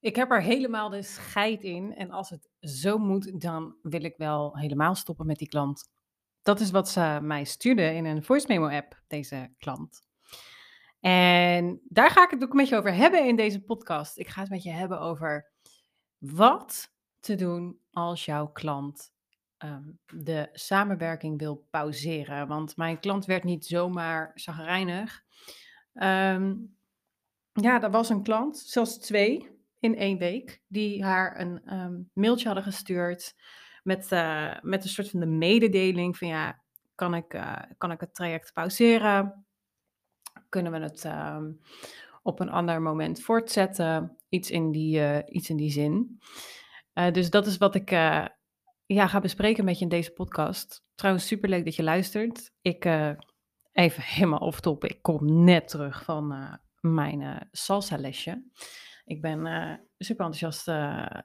Ik heb er helemaal de scheid in en als het zo moet, dan wil ik wel helemaal stoppen met die klant. Dat is wat ze mij stuurde in een voice memo app, deze klant. En daar ga ik het ook met je over hebben in deze podcast. Ik ga het met je hebben over wat te doen als jouw klant ehm, de samenwerking wil pauzeren. Want mijn klant werd niet zomaar zagrijnig. Ehm, ja, er was een klant, zelfs twee in één week, die haar een ehm, mailtje hadden gestuurd met, eh, met een soort van de mededeling van ja, kan ik, eh, kan ik het traject pauzeren? Kunnen we het ehm, op een ander moment voortzetten? Iets in die, eh, iets in die zin. dus dat is wat ik ja, ga bespreken met je in deze podcast. Trouwens, superleuk dat je luistert. Ik, even helemaal off top, ik kom net terug van mijn salsa lesje. Ik ben uh, super enthousiast uh,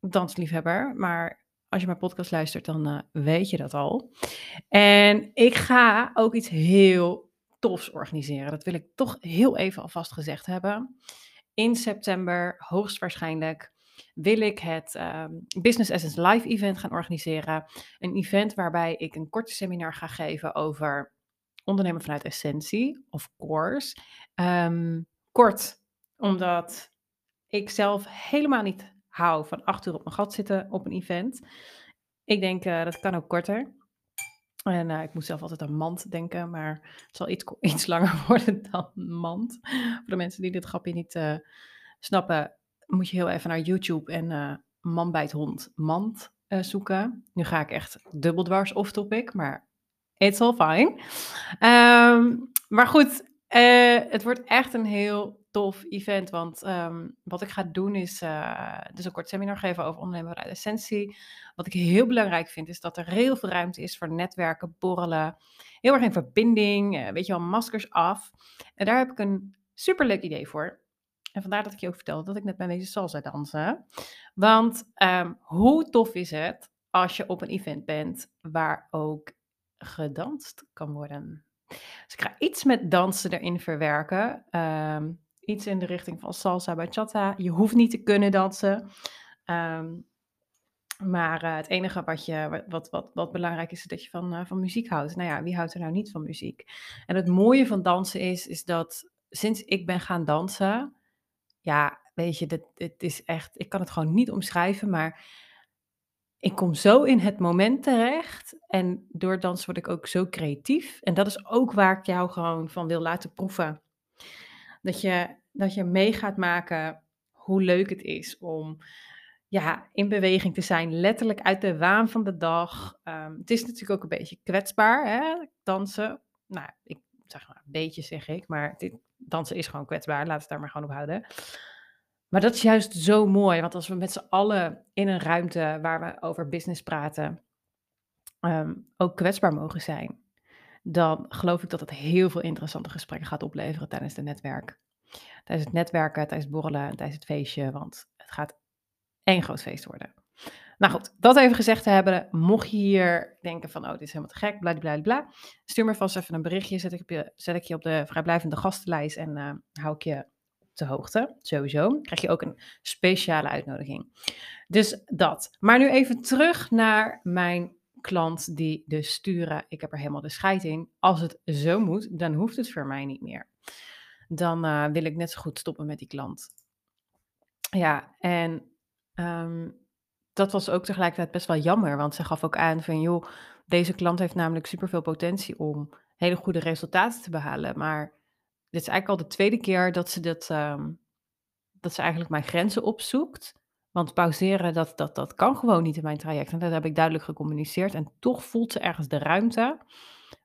dansliefhebber, maar als je mijn podcast luistert, dan uh, weet je dat al. En ik ga ook iets heel tofs organiseren. Dat wil ik toch heel even alvast gezegd hebben. In september, hoogstwaarschijnlijk, wil ik het ehm, Business Essence Live Event gaan organiseren. Een event waarbij ik een korte seminar ga geven over ondernemen vanuit essentie, of course. Um, kort, omdat ik zelf helemaal niet hou van acht uur op mijn gat zitten op een event. Ik denk, uh, dat kan ook korter. En uh, ik moet zelf altijd aan mand denken, maar het zal iets, iets langer worden dan mand. Voor de mensen die dit grapje niet uh, snappen, moet je heel even naar YouTube en man bij het hond mand zoeken. Nu ga ik echt dubbel dwars off topic, maar it's all fine. Um, maar goed, het wordt echt een heel tof event. Want um, wat ik ga doen is uh, dus een kort seminar geven over ondernemen uit essentie. Wat ik heel belangrijk vind is dat er heel veel ruimte is voor netwerken, borrelen. Heel erg in verbinding, uh, weet je wel, maskers af. En daar heb ik een superleuk idee voor. En vandaar dat ik je ook vertelde dat ik net bij deze salsa dansen. Want um, hoe tof is het als je op een event bent waar ook gedanst kan worden? Dus ik ga iets met dansen erin verwerken. Um, iets in de richting van salsa bachata. Je hoeft niet te kunnen dansen. Ehm, maar uh, het enige wat, je, wat, wat, wat belangrijk is, is dat je van, uh, van muziek houdt. Nou ja, wie houdt er nou niet van muziek? En het mooie van dansen is, is dat sinds ik ben gaan dansen, ja, weet je, dit, is echt, ik kan het gewoon niet omschrijven, maar ik kom zo in het moment terecht. En door dansen word ik ook zo creatief. En dat is ook waar ik jou gewoon van wil laten proeven. Dat je, dat je mee gaat maken hoe leuk het is om ja, in beweging te zijn, letterlijk uit de waan van de dag. Ehm, het is natuurlijk ook een beetje kwetsbaar, hè? dansen. Nou, ik zeg maar een beetje zeg ik, maar dit, dansen is gewoon kwetsbaar. Laat het daar maar gewoon op houden. Maar dat is juist zo mooi, want als we met z'n allen in een ruimte waar we over business praten, ehm, ook kwetsbaar mogen zijn, dan geloof ik dat het heel veel interessante gesprekken gaat opleveren tijdens het netwerk. Tijdens het netwerken, tijdens het borrelen, tijdens het feestje, want het gaat één groot feest worden. Nou goed, dat even gezegd te hebben, mocht je hier denken van, oh, dit is helemaal te gek, bla bla bla, stuur me vast even een berichtje, zet ik, je, zet ik je op de vrijblijvende gastenlijst en uh, hou ik je op de hoogte, sowieso. krijg je ook een speciale uitnodiging. Dus dat. Maar nu even terug naar mijn klant die dus sturen, ik heb er helemaal de scheid in. Als het zo moet, dan hoeft het voor mij niet meer. Dan uh, wil ik net zo goed stoppen met die klant. Ja, en um, dat was ook tegelijkertijd best wel jammer, want ze gaf ook aan van, joh, deze klant heeft namelijk superveel potentie om hele goede resultaten te behalen. Maar dit is eigenlijk al de tweede keer dat ze, dat, um, dat ze eigenlijk mijn grenzen opzoekt. Want pauzeren, dat, dat, dat kan gewoon niet in mijn traject. En dat heb ik duidelijk gecommuniceerd. En toch voelt ze ergens de ruimte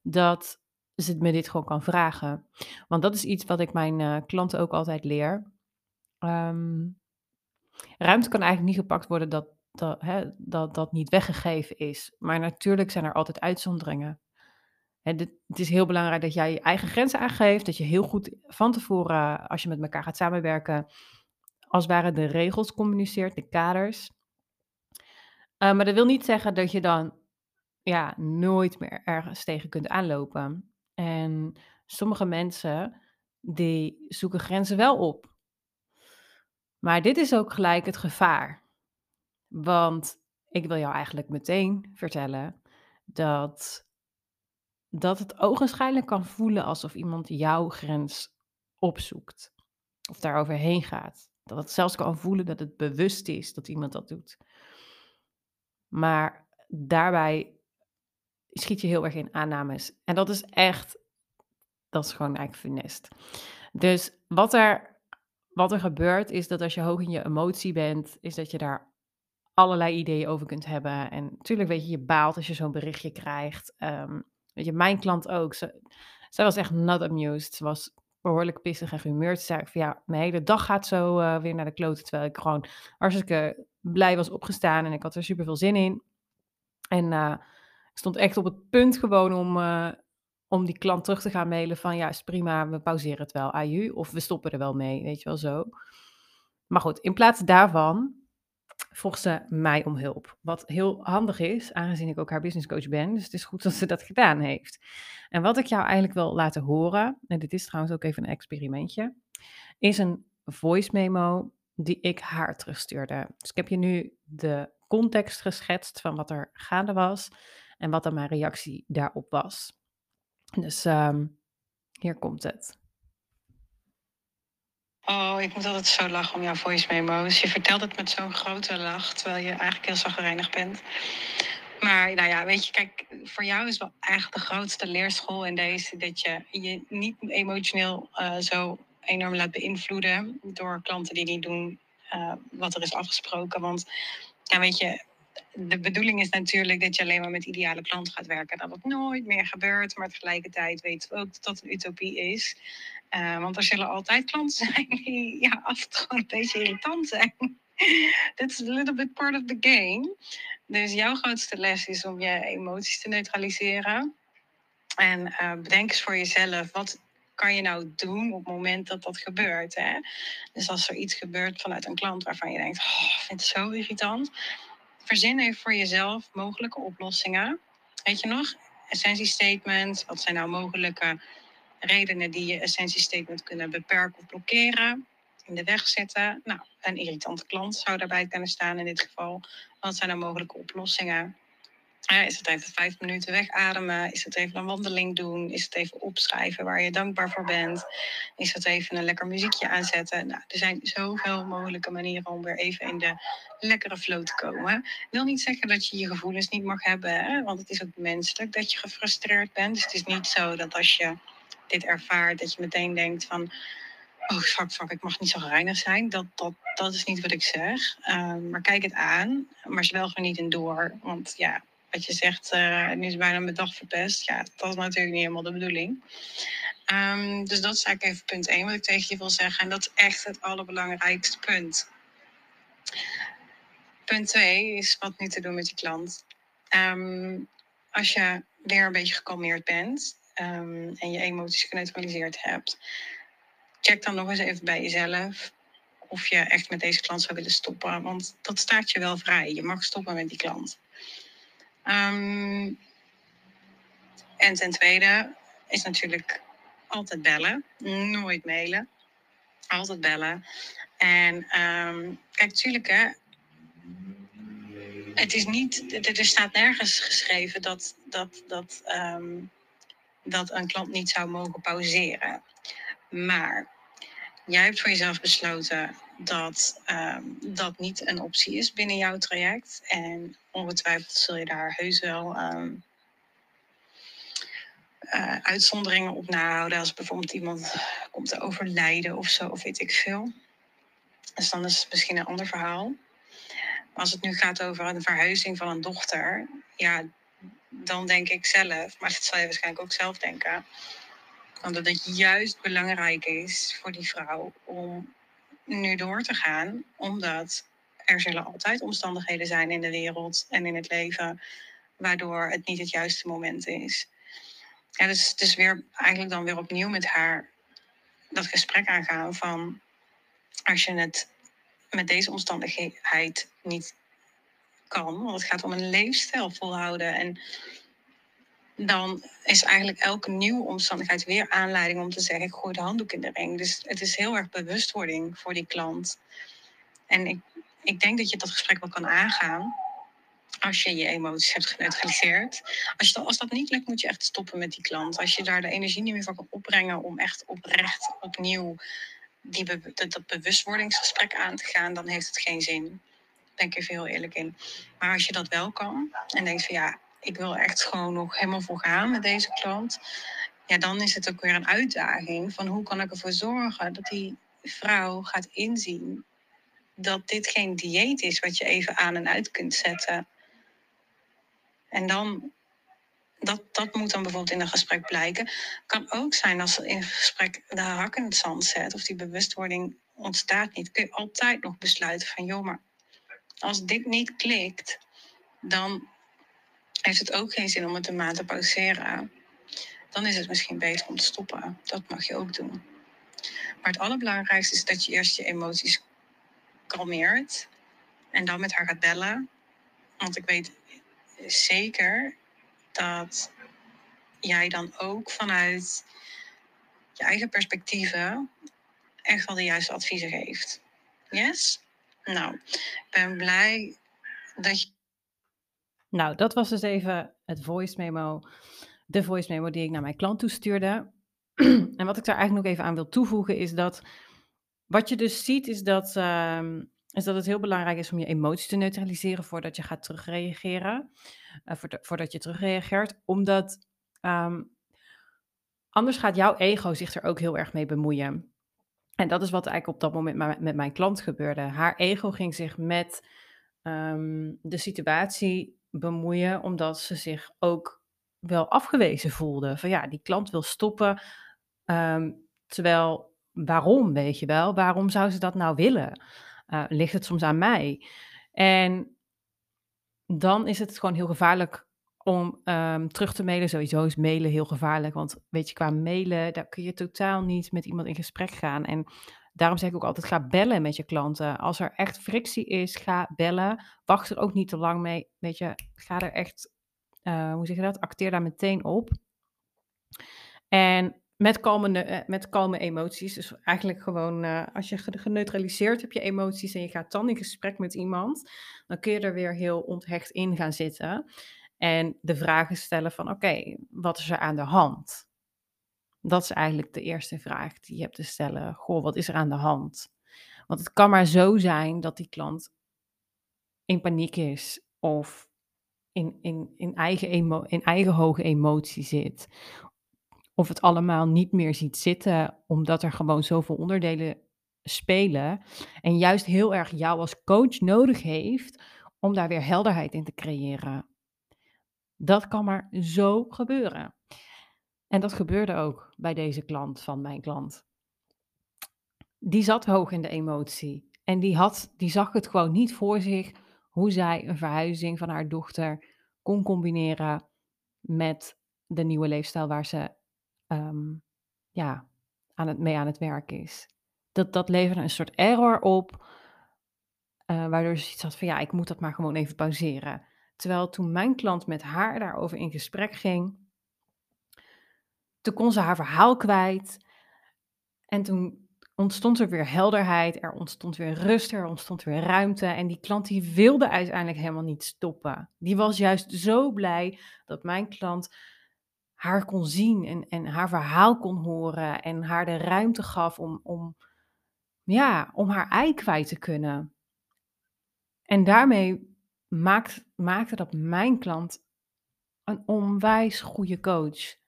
dat ze me dit gewoon kan vragen. Want dat is iets wat ik mijn uh, klanten ook altijd leer. Um, ruimte kan eigenlijk niet gepakt worden dat dat, hè, dat dat niet weggegeven is. Maar natuurlijk zijn er altijd uitzonderingen. Het is heel belangrijk dat jij je eigen grenzen aangeeft. Dat je heel goed van tevoren, als je met elkaar gaat samenwerken, als het ware de regels communiceert, de kaders. Uh, maar dat wil niet zeggen dat je dan ja, nooit meer ergens tegen kunt aanlopen. En sommige mensen die zoeken grenzen wel op. Maar dit is ook gelijk het gevaar. Want ik wil jou eigenlijk meteen vertellen dat, dat het ogenschijnlijk kan voelen alsof iemand jouw grens opzoekt of daar overheen gaat. Dat het zelfs kan voelen dat het bewust is dat iemand dat doet. Maar daarbij schiet je heel erg in aannames. En dat is echt, dat is gewoon eigenlijk funest. Dus wat er, wat er gebeurt is dat als je hoog in je emotie bent, is dat je daar allerlei ideeën over kunt hebben. En natuurlijk weet je, je baalt als je zo'n berichtje krijgt. Ehm, weet je, mijn klant ook. Zij was echt not amused. Ze was behoorlijk pissig en gehumeurd. Ze zei van ja, mijn hele dag gaat zo uh, weer naar de kloten. Terwijl ik gewoon hartstikke blij was opgestaan en ik had er super veel zin in. En uh, ik stond echt op het punt gewoon om, uh, om die klant terug te gaan mailen van ja, is prima, we pauzeren het wel, aju. Of we stoppen er wel mee, weet je wel zo. Maar goed, in plaats daarvan vroeg ze mij om hulp. Wat heel handig is, aangezien ik ook haar businesscoach ben. Dus het is goed dat ze dat gedaan heeft. En wat ik jou eigenlijk wil laten horen, en dit is trouwens ook even een experimentje, is een voice memo die ik haar terugstuurde. Dus ik heb je nu de context geschetst van wat er gaande was en wat dan mijn reactie daarop was. Dus um, hier komt het. Oh, ik moet altijd zo lachen om jouw voice memo's. Je vertelt het met zo'n grote lach, terwijl je eigenlijk heel zagrijnig bent. Maar nou ja, weet je, kijk, voor jou is wel eigenlijk de grootste leerschool in deze dat je je niet emotioneel uh, zo enorm laat beïnvloeden door klanten die niet doen uh, wat er is afgesproken. Want ja, weet je, de bedoeling is natuurlijk dat je alleen maar met ideale klanten gaat werken. Dat het nooit meer gebeurt, maar tegelijkertijd weten we ook dat dat een utopie is. Uh, want er zullen altijd klanten zijn die ja, af en toe een beetje irritant zijn. That's a little bit part of the game. Dus jouw grootste les is om je emoties te neutraliseren. En uh, bedenk eens voor jezelf, wat kan je nou doen op het moment dat dat gebeurt? Hè? Dus als er iets gebeurt vanuit een klant waarvan je denkt, oh, ik vind het zo irritant. Verzin even voor jezelf mogelijke oplossingen. Weet je nog? Essentiestatement, wat zijn nou mogelijke redenen die je essentiestatement kunnen beperken of blokkeren, in de weg zetten. Nou, een irritante klant zou daarbij kunnen staan in dit geval. Wat zijn er mogelijke oplossingen? Is het even vijf minuten wegademen? Is het even een wandeling doen? Is het even opschrijven waar je dankbaar voor bent? Is het even een lekker muziekje aanzetten? Nou, er zijn zoveel mogelijke manieren om weer even in de lekkere flow te komen. Ik wil niet zeggen dat je je gevoelens niet mag hebben, hè? want het is ook menselijk dat je gefrustreerd bent. Dus het is niet zo dat als je dit ervaart, dat je meteen denkt van, oh fuck, fuck, ik mag niet zo reinig zijn. Dat, dat, dat is niet wat ik zeg. Um, maar kijk het aan, maar zwelg er niet in door. Want ja, wat je zegt, uh, nu is bijna mijn dag verpest. Ja, dat is natuurlijk niet helemaal de bedoeling. Um, dus dat is eigenlijk even punt 1 wat ik tegen je wil zeggen. En dat is echt het allerbelangrijkste punt. Punt 2 is wat nu te doen met je klant. Um, als je weer een beetje gekalmeerd bent, um, en je emoties geneutraliseerd hebt, check dan nog eens even bij jezelf of je echt met deze klant zou willen stoppen. Want dat staat je wel vrij. Je mag stoppen met die klant. Um, en ten tweede is natuurlijk altijd bellen. Nooit mailen. Altijd bellen. En um, kijk, natuurlijk hè. Het is niet, er staat nergens geschreven dat, dat, dat um, dat een klant niet zou mogen pauzeren. Maar jij hebt voor jezelf besloten dat um, dat niet een optie is binnen jouw traject. En ongetwijfeld zul je daar heus wel um, uh, uitzonderingen op nahouden. Als bijvoorbeeld iemand komt te overlijden of zo, of weet ik veel. Dus dan is het misschien een ander verhaal. Maar als het nu gaat over een verhuizing van een dochter, ja, dan denk ik zelf, maar dat zal je waarschijnlijk ook zelf denken, omdat het juist belangrijk is voor die vrouw om nu door te gaan, omdat er zullen altijd omstandigheden zijn in de wereld en in het leven waardoor het niet het juiste moment is. Ja, dus is weer eigenlijk dan weer opnieuw met haar dat gesprek aangaan van als je het met deze omstandigheid niet kan. Want het gaat om een leefstijl volhouden. En dan is eigenlijk elke nieuwe omstandigheid weer aanleiding om te zeggen: ik gooi de handdoek in de ring. Dus het is heel erg bewustwording voor die klant. En ik, ik denk dat je dat gesprek wel kan aangaan als je je emoties hebt geneutraliseerd. Als, als dat niet lukt, moet je echt stoppen met die klant. Als je daar de energie niet meer voor kan opbrengen om echt oprecht opnieuw die dat, bewustwordingsgesprek aan te gaan, dan heeft het geen zin. Daar ben ik even heel eerlijk in. Maar als je dat wel kan en denkt van ja, ik wil echt gewoon nog helemaal voor gaan met deze klant. Ja, dan is het ook weer een uitdaging van hoe kan ik ervoor zorgen dat die vrouw gaat inzien dat dit geen dieet is wat je even aan en uit kunt zetten. En dan, dat, dat moet dan bijvoorbeeld in een gesprek blijken. Kan ook zijn als in een gesprek de hak in het zand zet of die bewustwording ontstaat niet. Kun je altijd nog besluiten van joh, maar als dit niet klikt, dan heeft het ook geen zin om het een maand te pauzeren. Dan is het misschien beter om te stoppen. Dat mag je ook doen. Maar het allerbelangrijkste is dat je eerst je emoties kalmeert en dan met haar gaat bellen. Want ik weet zeker dat jij dan ook vanuit je eigen perspectieven echt wel de juiste adviezen geeft. Yes? Nou, ik ben blij dat je. Nou, dat was dus even het voice memo. De voice memo die ik naar mijn klant toestuurde. en wat ik daar eigenlijk nog even aan wil toevoegen is dat. Wat je dus ziet is dat. Uh, is dat het heel belangrijk is om je emoties te neutraliseren voordat je gaat terugreageren. Uh, voordat je terugreageert. Omdat um, anders gaat jouw ego zich er ook heel erg mee bemoeien. En dat is wat eigenlijk op dat moment met mijn klant gebeurde. Haar ego ging zich met um, de situatie bemoeien, omdat ze zich ook wel afgewezen voelde. Van ja, die klant wil stoppen. Um, terwijl, waarom, weet je wel? Waarom zou ze dat nou willen? Uh, ligt het soms aan mij? En dan is het gewoon heel gevaarlijk om um, terug te mailen. Sowieso is mailen heel gevaarlijk, want weet je, qua mailen, daar kun je totaal niet met iemand in gesprek gaan. En daarom zeg ik ook altijd, ga bellen met je klanten. Als er echt frictie is, ga bellen. Wacht er ook niet te lang mee. Weet je, ga er echt, uh, hoe zeg je dat, acteer daar meteen op. En met kalme, eh, met kalme emoties. Dus eigenlijk gewoon, uh, als je geneutraliseerd hebt je emoties en je gaat dan in gesprek met iemand, dan kun je er weer heel onthecht in gaan zitten. En de vragen stellen van, oké, wat is er aan de hand? Dat is eigenlijk de eerste vraag die je hebt te stellen. Goh, wat is er aan de hand? Want het kan maar zo zijn dat die klant in paniek is of in, in, in, eigen, emo in eigen hoge emotie zit of het allemaal niet meer ziet zitten, omdat er gewoon zoveel onderdelen spelen. En juist heel erg jou als coach nodig heeft om daar weer helderheid in te creëren. Dat kan maar zo gebeuren. En dat gebeurde ook bij deze klant van mijn klant. Die zat hoog in de emotie. En die, had, die zag het gewoon niet voor zich hoe zij een verhuizing van haar dochter kon combineren met de nieuwe leefstijl waar ze um, ja, aan het, mee aan het werk is. Dat, dat leverde een soort error op, uh, waardoor ze iets had van ja, ik moet dat maar gewoon even pauzeren. Terwijl toen mijn klant met haar daarover in gesprek ging, toen kon ze haar verhaal kwijt. En toen ontstond er weer helderheid, er ontstond weer rust, er ontstond weer ruimte. En die klant die wilde uiteindelijk helemaal niet stoppen. Die was juist zo blij dat mijn klant haar kon zien en, en haar verhaal kon horen en haar de ruimte gaf om, om, ja, om haar ei kwijt te kunnen. En daarmee maakt, maakte dat mijn klant een onwijs goede coach.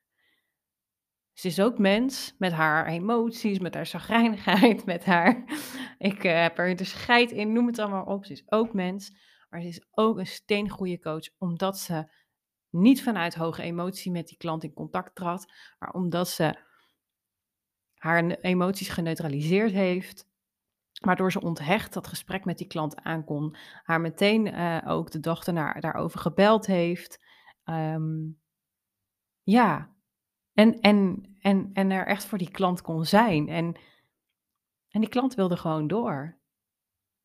Ze is ook mens met haar emoties, met haar zagrijnigheid, met haar. Ik uh, heb er de scheid in, noem het allemaal op. Ze is ook mens, maar ze is ook een steengoede coach, omdat ze niet vanuit hoge emotie met die klant in contact trad, maar omdat ze haar emoties geneutraliseerd heeft, waardoor ze onthecht dat gesprek met die klant aankon, haar meteen uh, ook de dag daarna daarover gebeld heeft. Um, ja, en, en, en, en er echt voor die klant kon zijn. En, en die klant wilde gewoon door.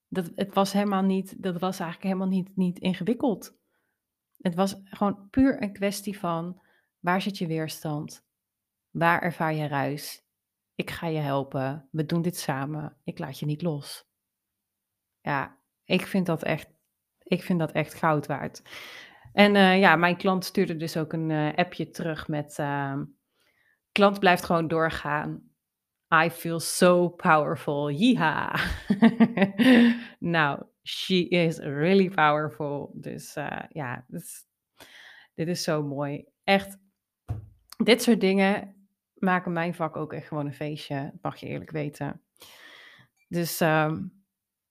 Dat, het was helemaal niet, dat was eigenlijk helemaal niet, niet ingewikkeld. Het was gewoon puur een kwestie van waar zit je weerstand? Waar ervaar je ruis? Ik ga je helpen. We doen dit samen. Ik laat je niet los. Ja, ik vind dat echt, ik vind dat echt goud waard. En uh, ja, mijn klant stuurde dus ook een uh, appje terug met: uh, klant blijft gewoon doorgaan. I feel so powerful. Yeeha. nou, she is really powerful. Dus ja, dit, is zo mooi. Echt, dit soort dingen maken mijn vak ook echt gewoon een feestje. mag je eerlijk weten. Dus um,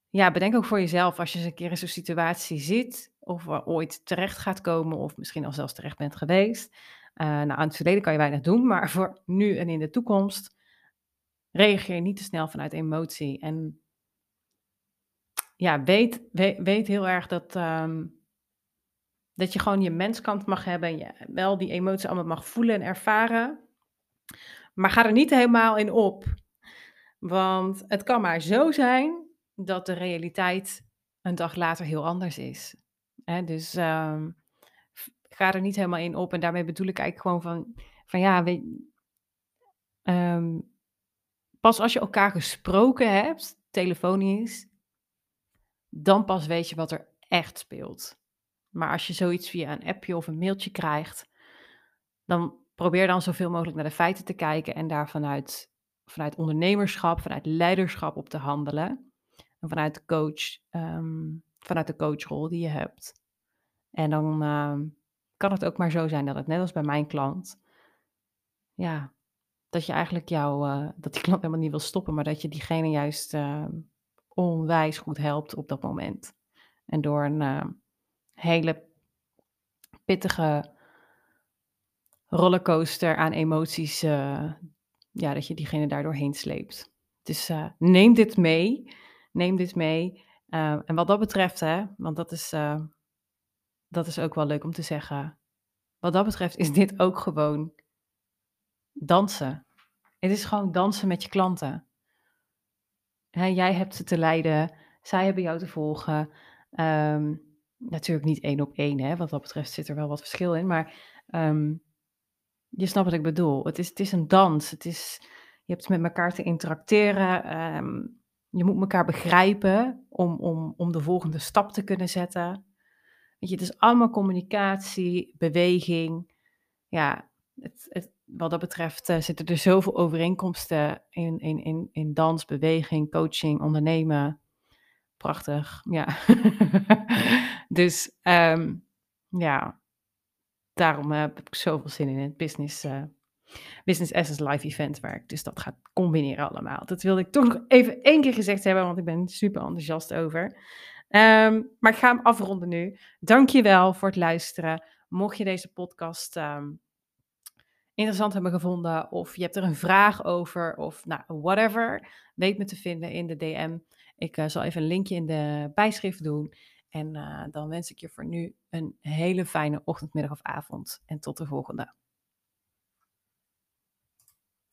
ja, bedenk ook voor jezelf als je eens een keer in zo'n situatie zit, of ooit terecht gaat komen, of misschien al zelfs terecht bent geweest. Uh, nou, aan het verleden kan je weinig doen, maar voor nu en in de toekomst reageer niet te snel vanuit emotie. En ja, weet, weet, weet heel erg dat, um, dat je gewoon je menskant mag hebben en je wel die emoties allemaal mag voelen en ervaren. Maar ga er niet helemaal in op. Want het kan maar zo zijn dat de realiteit een dag later heel anders is. Dus um, ga er niet helemaal in op. En daarmee bedoel ik eigenlijk gewoon van, van ja, weet, um, pas als je elkaar gesproken hebt, telefonisch, dan pas weet je wat er echt speelt. Maar als je zoiets via een appje of een mailtje krijgt, dan probeer dan zoveel mogelijk naar de feiten te kijken en daar vanuit, vanuit ondernemerschap, vanuit leiderschap op te handelen vanuit de coach, ehm, vanuit de coachrol die je hebt. En dan ehm, kan het ook maar zo zijn dat het net als bij mijn klant, ja, dat je eigenlijk jou, uh, dat die klant helemaal niet wil stoppen, maar dat je diegene juist uh, onwijs goed helpt op dat moment. En door een hele pittige rollercoaster aan emoties, uh, ja, dat je diegene daardoor heen sleept. Dus neem dit mee neem dit mee. Uh, en wat dat betreft, hè, want dat is, dat is ook wel leuk om te zeggen. Wat dat betreft is dit ook gewoon dansen. Het is gewoon dansen met je klanten. Hè, jij hebt ze te leiden, zij hebben jou te volgen. Um, natuurlijk niet één op één, hè, wat dat betreft zit er wel wat verschil in. Maar um, je snapt wat ik bedoel. Het is, het is een dans. Het is, je hebt met elkaar te interacteren. Um, je moet elkaar begrijpen om, om, om de volgende stap te kunnen zetten. Weet je, het is allemaal communicatie, beweging. Ja, het, het, wat dat betreft uh, zitten er zoveel overeenkomsten in, in, in, in dans, beweging, coaching, ondernemen. Prachtig, ja. dus um, ja, daarom uh, heb ik zoveel zin in het business, uh, Business Essence Live Event werk. Dus dat gaat combineren allemaal. Dat wilde ik toch nog even één keer gezegd hebben, want ik ben super enthousiast over. Um, maar ik ga hem afronden nu. Dankjewel voor het luisteren. Mocht je deze podcast um, interessant hebben gevonden, of je hebt er een vraag over, of nou, whatever, weet me te vinden in de DM. Ik uh, zal even een linkje in de bijschrift doen. En uh, dan wens ik je voor nu een hele fijne ochtend, middag of avond. En tot de volgende.